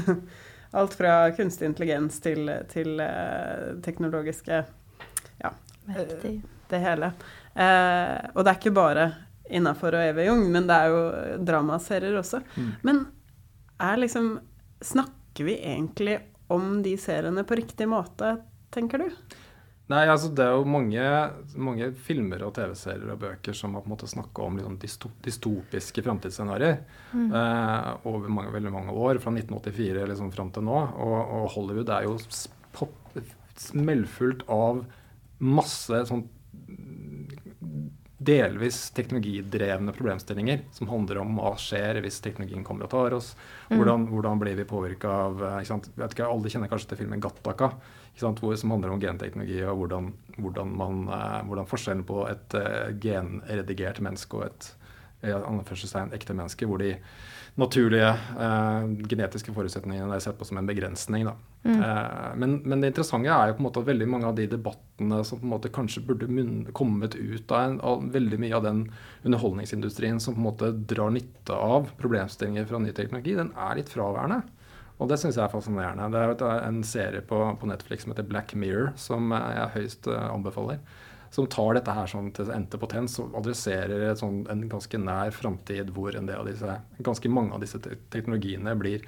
(laughs) alt fra kunstig intelligens til, til uh, teknologiske Ja, uh, det hele. Uh, og det er ikke bare innafor og evig ung, men det er jo dramaserier også. Mm. Men er liksom Snakk snakker vi egentlig om de seriene på riktig måte, tenker du? Nei, altså Det er jo mange, mange filmer og TV-serier og bøker som har på en måte snakka om liksom dystopiske framtidsscenarioer mm. eh, over mange, veldig mange år, fra 1984 liksom fram til nå. Og, og Hollywood er jo smellfullt av masse sånn delvis teknologidrevne problemstillinger som handler om hva skjer hvis teknologien kommer og tar oss. Mm. Hvordan, hvordan blir vi påvirka av eh, ikke sant? Vet ikke, Alle kjenner kanskje til filmen 'Gattaka', hvor, som handler om genteknologi og hvordan, hvordan, man, eh, hvordan forskjellen på et uh, genredigert menneske og et uh, ekte menneske, hvor de naturlige eh, genetiske forutsetningene er sett på som en begrensning. Mm. Eh, men, men, det interessante er jo på en måte at veldig mange av de debattene som på en måte kanskje burde kommet ut av, en, av, veldig mye av den underholdningsindustrien som på en måte drar nytte av problemstillinger fra ny teknologi, den er litt fraværende. Og det syns jeg er fascinerende. Det er en serie på, på Netflix som heter Black Mirror, som jeg høyst uh, anbefaler som tar dette her sånn til endte potens og adresserer sånn, en ganske nær framtid hvor disse, ganske mange av disse teknologiene blir,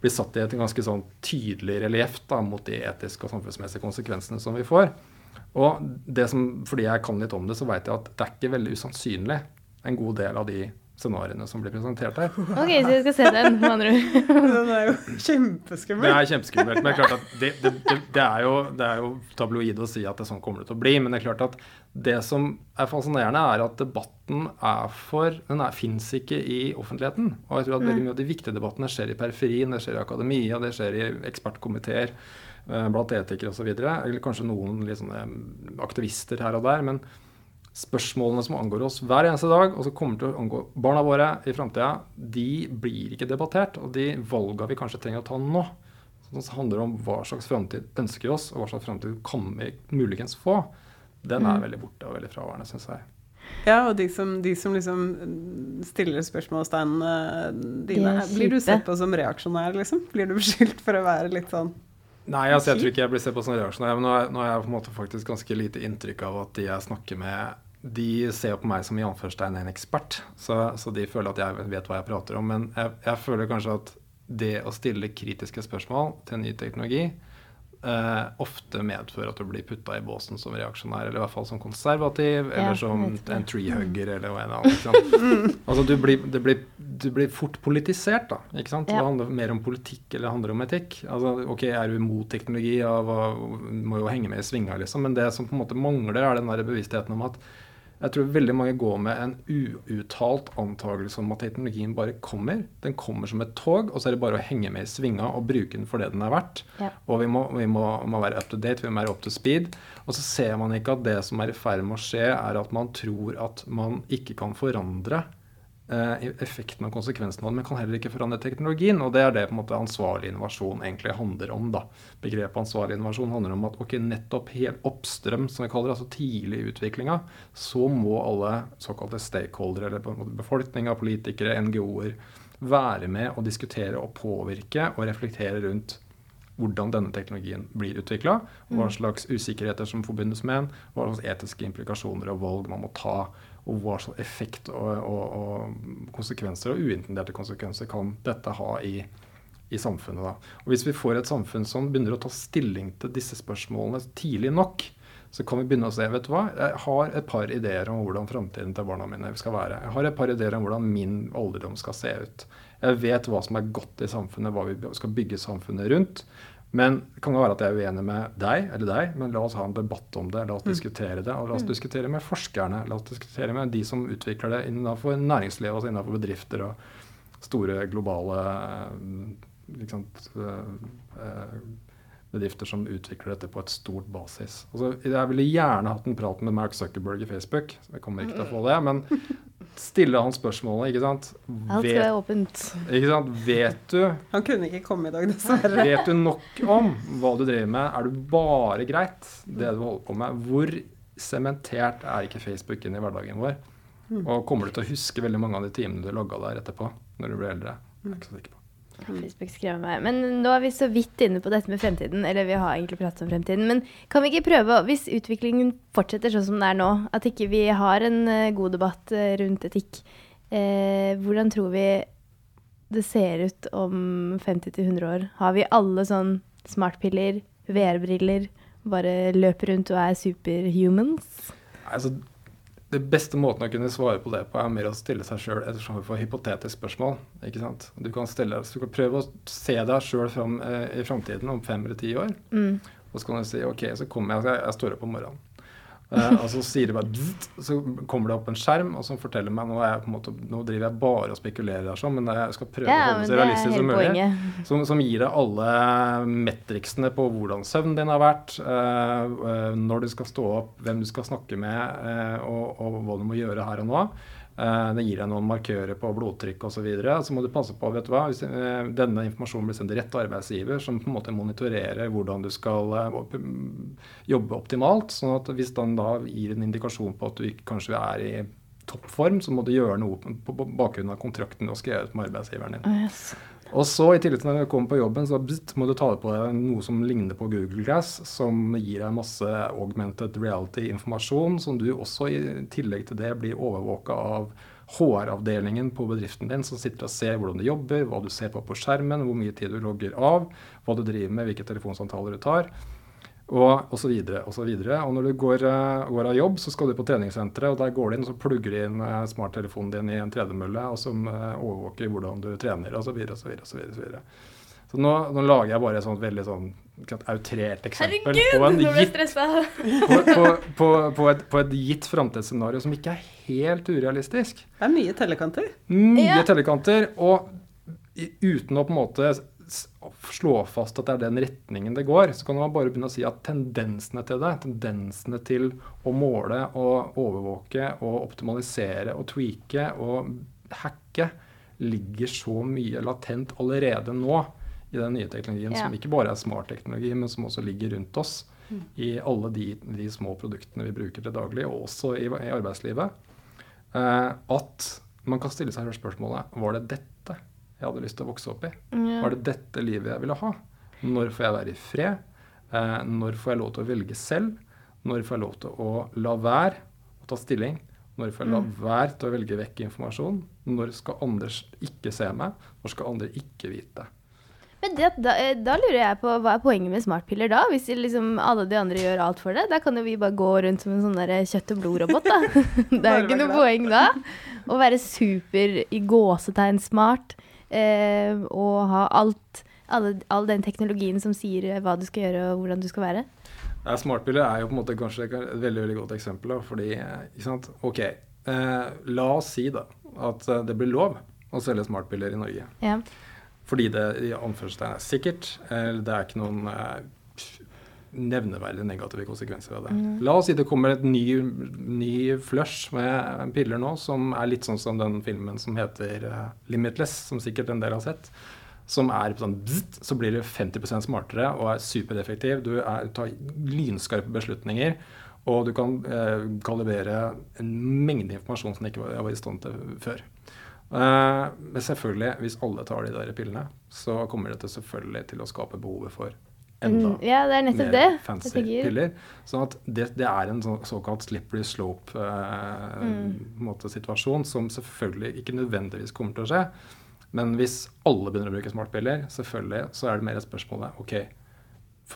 blir satt i et ganske sånn tydelig relieff mot de etiske og samfunnsmessige konsekvensene som vi får. Og som, fordi jeg kan litt om det, så vet jeg at det er ikke veldig usannsynlig en god del av de scenarioene som blir presentert her. (laughs) Ok, Så jeg skal se den, med andre (laughs) Den er jo kjempeskummel. Det er kjempeskummelt. Men det er klart at det, det, det, det, er jo, det er jo tabloid å si at det sånn kommer det til å bli. Men det er klart at det som er fascinerende, er at debatten er for Den fins ikke i offentligheten. Og jeg tror at veldig mye av de viktige debattene skjer i periferien, det skjer i akademia, det skjer i ekspertkomiteer eh, blant etikere osv. Eller kanskje noen liksom, aktivister her og der. men spørsmålene som angår oss hver eneste dag, og som kommer til å angå barna våre i framtida, de blir ikke debattert. Og de valga vi kanskje trenger å ta nå, som handler om hva slags framtid ønsker vi oss, og hva slags framtid kan vi muligens få, den er mm. veldig borte og veldig fraværende, syns jeg. Ja, og de som, de som liksom stiller spørsmålstegnene dine, blir du sett på som reaksjonær, liksom? Blir du beskyldt for å være litt sånn Nei, altså, jeg tror ikke jeg blir sett på som reaksjonær. Men nå har jeg på en måte faktisk ganske lite inntrykk av at de jeg snakker med, de ser på meg som i anførstegn en ekspert. Så, så, de føler at jeg vet hva jeg prater om. Men jeg, jeg føler kanskje at det å stille kritiske spørsmål til ny teknologi eh, ofte medfører at du blir putta i båsen som reaksjonær, eller i hvert fall som konservativ, ja, eller som en treehugger, eller noe annet. (laughs) altså, du blir, blir, du blir, fort politisert, da. ikke sant? Ja. Det handler mer om politikk eller det handler om etikk. Altså, ok, Er du imot teknologi, ja, hva, må jo henge med i svinga, liksom, men det som på en måte mangler, er den der bevisstheten om at jeg tror veldig mange går med en uuttalt antakelse om at teknologien bare kommer. Den kommer som et tog, og så er det bare å henge med i svinga og bruke den for det den er verdt. Ja. Og vi, må, vi må, må, være up to date, vi må være up to speed. Og så ser man ikke at det som er i ferd med å skje, er at man tror at man ikke kan forandre effekten og konsekvensen av den, men kan heller ikke forandre teknologien. Og det er det på en måte ansvarlig innovasjon egentlig handler om. da. Begrepet ansvarlig innovasjon handler om at ok, nettopp helt oppstrøm, som vi kaller det, altså tidlig i utviklinga, så må alle såkalte stakeholdere, eller befolkninga, politikere, NGO-er, være med og diskutere og påvirke og reflektere rundt hvordan denne teknologien blir utvikla, hva mm. slags usikkerheter som forbundes med den, hva slags etiske implikasjoner og valg man må ta og hva slags effekt og, og, og, konsekvenser og uintenderte konsekvenser kan dette ha i, i samfunnet. Da. Og Hvis vi får et samfunn som begynner å ta stilling til disse spørsmålene tidlig nok, så kan vi begynne å se vet du hva, jeg har et par ideer om hvordan framtiden til barna mine skal være. Jeg har et par ideer om hvordan min alderdom skal se ut. Jeg vet hva som er godt i samfunnet, hva vi skal bygge samfunnet rundt. Men det kan jo være at jeg er uenig med deg eller deg, men la oss ha en debatt om det. La oss mm. diskutere det. Og la oss mm. diskutere med forskerne. La oss diskutere med de som utvikler det innenfor næringslivet, altså innenfor bedrifter og store globale liksom, bedrifter som utvikler dette på et stort basis. Altså, jeg ville gjerne hatt en prat med Mark Zuckerberg i Facebook. Jeg kommer ikke til å få det. Men stille han spørsmålet, ikke sant Alt skal være åpent. Ikke sant? Vet du Han kunne ikke komme i dag, dessverre. Vet du nok om hva du driver med? Er du bare greit, det du holder på med? Hvor sementert er ikke Facebook inn i hverdagen vår? Mm. Og kommer du til å huske veldig mange av de timene du logga der etterpå, når du blir eldre? Jeg er ikke så sikker på. Facebook skrev meg. Men nå er vi så vidt inne på dette med fremtiden. Eller vi har egentlig pratet om fremtiden. Men kan vi ikke prøve, hvis utviklingen fortsetter sånn som det er nå, at ikke vi har en uh, god debatt uh, rundt etikk, eh, hvordan tror vi det ser ut om 50-100 år? Har vi alle sånn smartpiller, VR-briller, bare løper rundt og er superhumans? Altså, det beste måten å kunne svare på det på, er mer å stille seg sjøl et for hypotetisk spørsmål. ikke sant? Du kan, stille, du kan prøve å se deg sjøl eh, i framtiden om fem eller ti år. Mm. Og så kan du si OK, så kommer jeg, jeg står opp om morgenen. Uh, og så sier det bare så kommer det opp en skjerm og så forteller meg nå, jeg, måte, nå driver jeg bare og spekulerer her sånn, men jeg skal prøve ja, å holde det så realistisk som mulig. Som, som, gir deg alle metriksene på hvordan søvnen din har vært, uh, uh, når du skal stå opp, hvem du skal snakke med, og, og, hva du må gjøre her og nå. Uh, det gir deg noen markører på blodtrykk osv. Så, videre. så må du passe på vet du hva, hvis uh, denne informasjonen blir sendt til rett arbeidsgiver, som på en måte monitorerer hvordan du skal uh, jobbe optimalt. sånn at hvis den da gir en indikasjon på at du kanskje er i toppform, så må du gjøre noe på bakgrunn av kontrakten du har skrevet med arbeidsgiveren din. yes. Og så i tillegg til når du kommer på jobben, så må du ta på deg noe som ligner på Google Glass, som gir deg masse augmented reality-informasjon, som du også i tillegg til det blir overvåka av HR-avdelingen på bedriften din, som sitter og ser hvordan du jobber, hva du ser på på skjermen, hvor mye tid du logger av, hva du driver med, hvilke telefonsamtaler du tar og så videre, Og så og når du går, uh, går, av jobb, så skal du på treningssenteret, og der går du inn og så plugger du inn uh, smarttelefonen din i en tredemølle, og som uh, overvåker hvordan du trener osv. og Så, så nå, nå, lager jeg bare et sånt veldig sånn outrert eksempel Herregud, på, gitt, på, på, på, på, et, på et gitt framtidsscenario som ikke er helt urealistisk. Det er mye tellekanter. Mye ja. tellekanter, og uten å på en måte slå fast at det er den retningen det går, så kan man bare begynne å si at tendensene til det, tendensene til å måle og overvåke og optimalisere og tweake og hacke, ligger så mye latent allerede nå i den nye teknologien, ja. som ikke bare er smart teknologi, men som også ligger rundt oss mm. i alle de, de, små produktene vi bruker til daglig, og også i, i arbeidslivet. Eh, at man kan stille seg spørsmålet var det dette jeg hadde lyst til å vokse opp i? Ja. Var det dette livet jeg ville ha? Når får jeg være i fred? Eh, når får jeg lov til å velge selv? Når får jeg lov til å la være å ta stilling? Når får jeg la mm. være til å velge vekk informasjon? Når skal andre ikke se meg? Når skal andre ikke vite? Men det, da, eh, da, lurer jeg på hva er poenget med smartpiller da? Hvis liksom alle de andre gjør alt for det? Da kan jo vi bare gå rundt som en sånn kjøtt- og blodrobot, da. (laughs) det er jo ikke noe poeng da. Å være super i gåsetegn smart eh, og ha alt, alle, all den teknologien som sier hva du skal gjøre og hvordan du skal være. Ja, smartbiler er jo på en måte kanskje et veldig veldig godt eksempel. Da, fordi, ikke sant? Ok, eh, la oss si da at eh, det blir lov å selge smartbiler i Norge. Ja. Fordi det i anførselstegn er sikkert. Eller det er ikke noen eh, nevneverdig negative konsekvenser av det. Mm. La oss si det kommer et ny, ny flush med piller nå som er litt sånn som den filmen som heter uh, Limitless, som sikkert en del har sett som er sånn bzzt, så blir du 50 smartere og er supereffektiv. Du er, tar lynskarpe beslutninger, og du kan uh, kalibrere en mengde informasjon som du ikke var, var i stand til før. Eh, men selvfølgelig, hvis alle tar de der pillene, så kommer dette selvfølgelig til å skape behovet for enda mm, ja, det er mer det. fancy piller. Sånn at det, det er en så, såkalt slippery slope-situasjon eh, mm. som selvfølgelig ikke nødvendigvis kommer til å skje. Men hvis alle begynner å bruke smartpiller, selvfølgelig, så er det mer et spørsmål ok,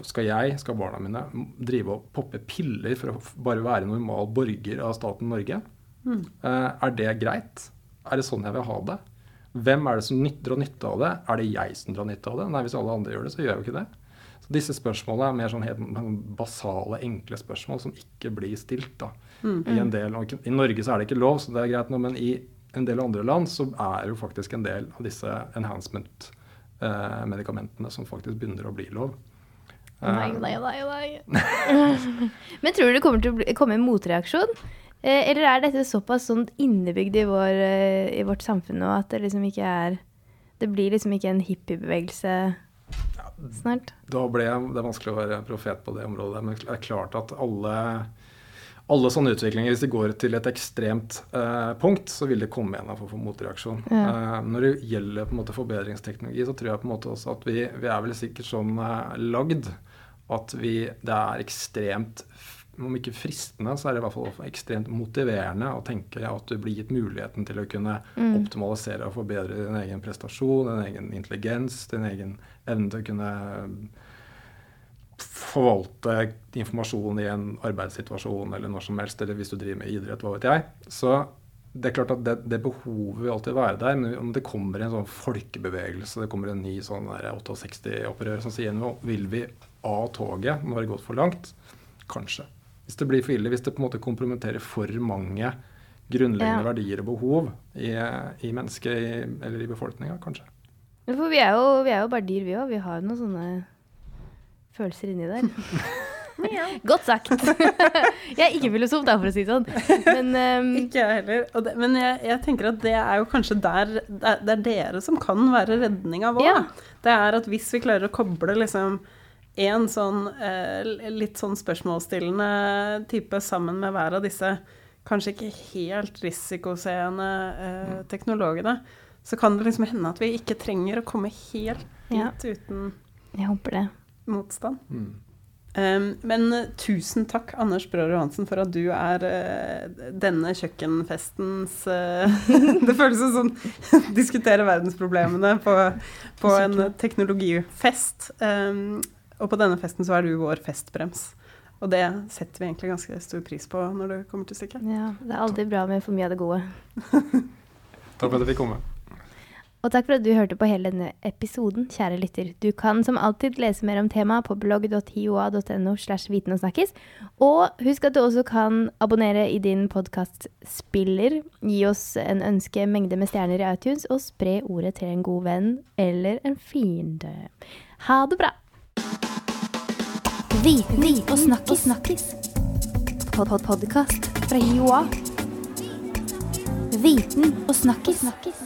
skal jeg, skal barna mine, drive og poppe piller for å bare være normal borger av staten Norge? Mm. Uh, er det greit? Er det sånn jeg vil ha det? Hvem er det som drar nytte av det? Er det jeg som drar nytte av det? Nei, hvis alle andre gjør det, så gjør jeg jo ikke det. Disse spørsmålene er mer sånn helt basale, enkle spørsmål som ikke blir stilt. da. Mm. I, en del, I Norge så er det ikke lov, så det er greit nå, men i en del andre land så er jo faktisk en del av disse enhancement-medikamentene eh, som faktisk begynner å bli lov. Nei, nei, nei, nei. (laughs) Men tror du det kommer til å bli, komme en motreaksjon? Eh, eller er dette såpass sånn innebygd i, vår, eh, i, vårt samfunn nå at det liksom ikke er Det blir liksom ikke en hippiebevegelse snart? Da ble jeg, det er vanskelig å være profet på det området. Men det er klart at alle alle sånne utviklinger, hvis de går til et ekstremt eh, punkt, så vil det komme en for, få motreaksjon. Ja. Eh, når det gjelder på en måte forbedringsteknologi, så tror jeg på en måte også at vi, vi er vel sikkert sånn eh, lagd at vi, det er ekstremt om ikke fristende, så er det i hvert fall ekstremt motiverende å tenke at du blir gitt muligheten til å kunne mm. optimalisere og forbedre din egen prestasjon, din egen intelligens, din egen evne til å kunne forvalte informasjon i en arbeidssituasjon eller når som helst, eller hvis du driver med idrett, hva vet jeg. Så det er klart at det, det behovet vil alltid være der. Men om det kommer en sånn folkebevegelse, det kommer en ny sånn 68-opprør som sier nå vil vi av toget, nå har det gått for langt. Kanskje. Hvis det blir for ille, hvis det på en måte kompromitterer for mange grunnleggende ja. verdier og behov i, i mennesket eller i befolkninga, kanskje. For vi er, jo, vi er jo bare dyr, vi òg. Vi har jo noen sånne følelser inni der. (laughs) Godt sagt. (laughs) jeg er ikke filosof, da, for å si det sånn. Men, um, (laughs) ikke jeg heller. Det, men jeg, jeg, tenker at det er jo kanskje der Det er dere som kan være redninga vår. Ja. Det er at hvis vi klarer å koble liksom en sånn eh, litt sånn spørsmålsstillende type sammen med hver av disse kanskje ikke helt risikoseende eh, teknologene, så kan det liksom hende at vi ikke trenger å komme helt dit ja. uten Jeg håper det motstand. Mm. Um, men uh, tusen takk, Anders Brår Johansen, for at du er uh, denne kjøkkenfestens uh, (laughs) Det føles som sånn (laughs) diskutere verdensproblemene på, på en teknologifest. Um, og på denne festen så er du vår festbrems. Og det setter vi egentlig ganske stor pris på når det kommer til stykket. Ja, det er aldri bra med for mye av det gode. takk for at jeg fikk komme. Og takk for at du hørte på hele denne episoden, kjære lytter. Du kan som alltid lese mer om temaet på blogg.hioa.no slash viten og snakkes. Og husk at du også kan abonnere i din podkastspiller, gi oss en ønske mengde med stjerner i iTunes, og spre ordet til en god venn eller en fiende. Ha det bra. Viten og snakkis. snakkis. Pod -pod Podkast fra Joa. Viten og snakkis. snakkis.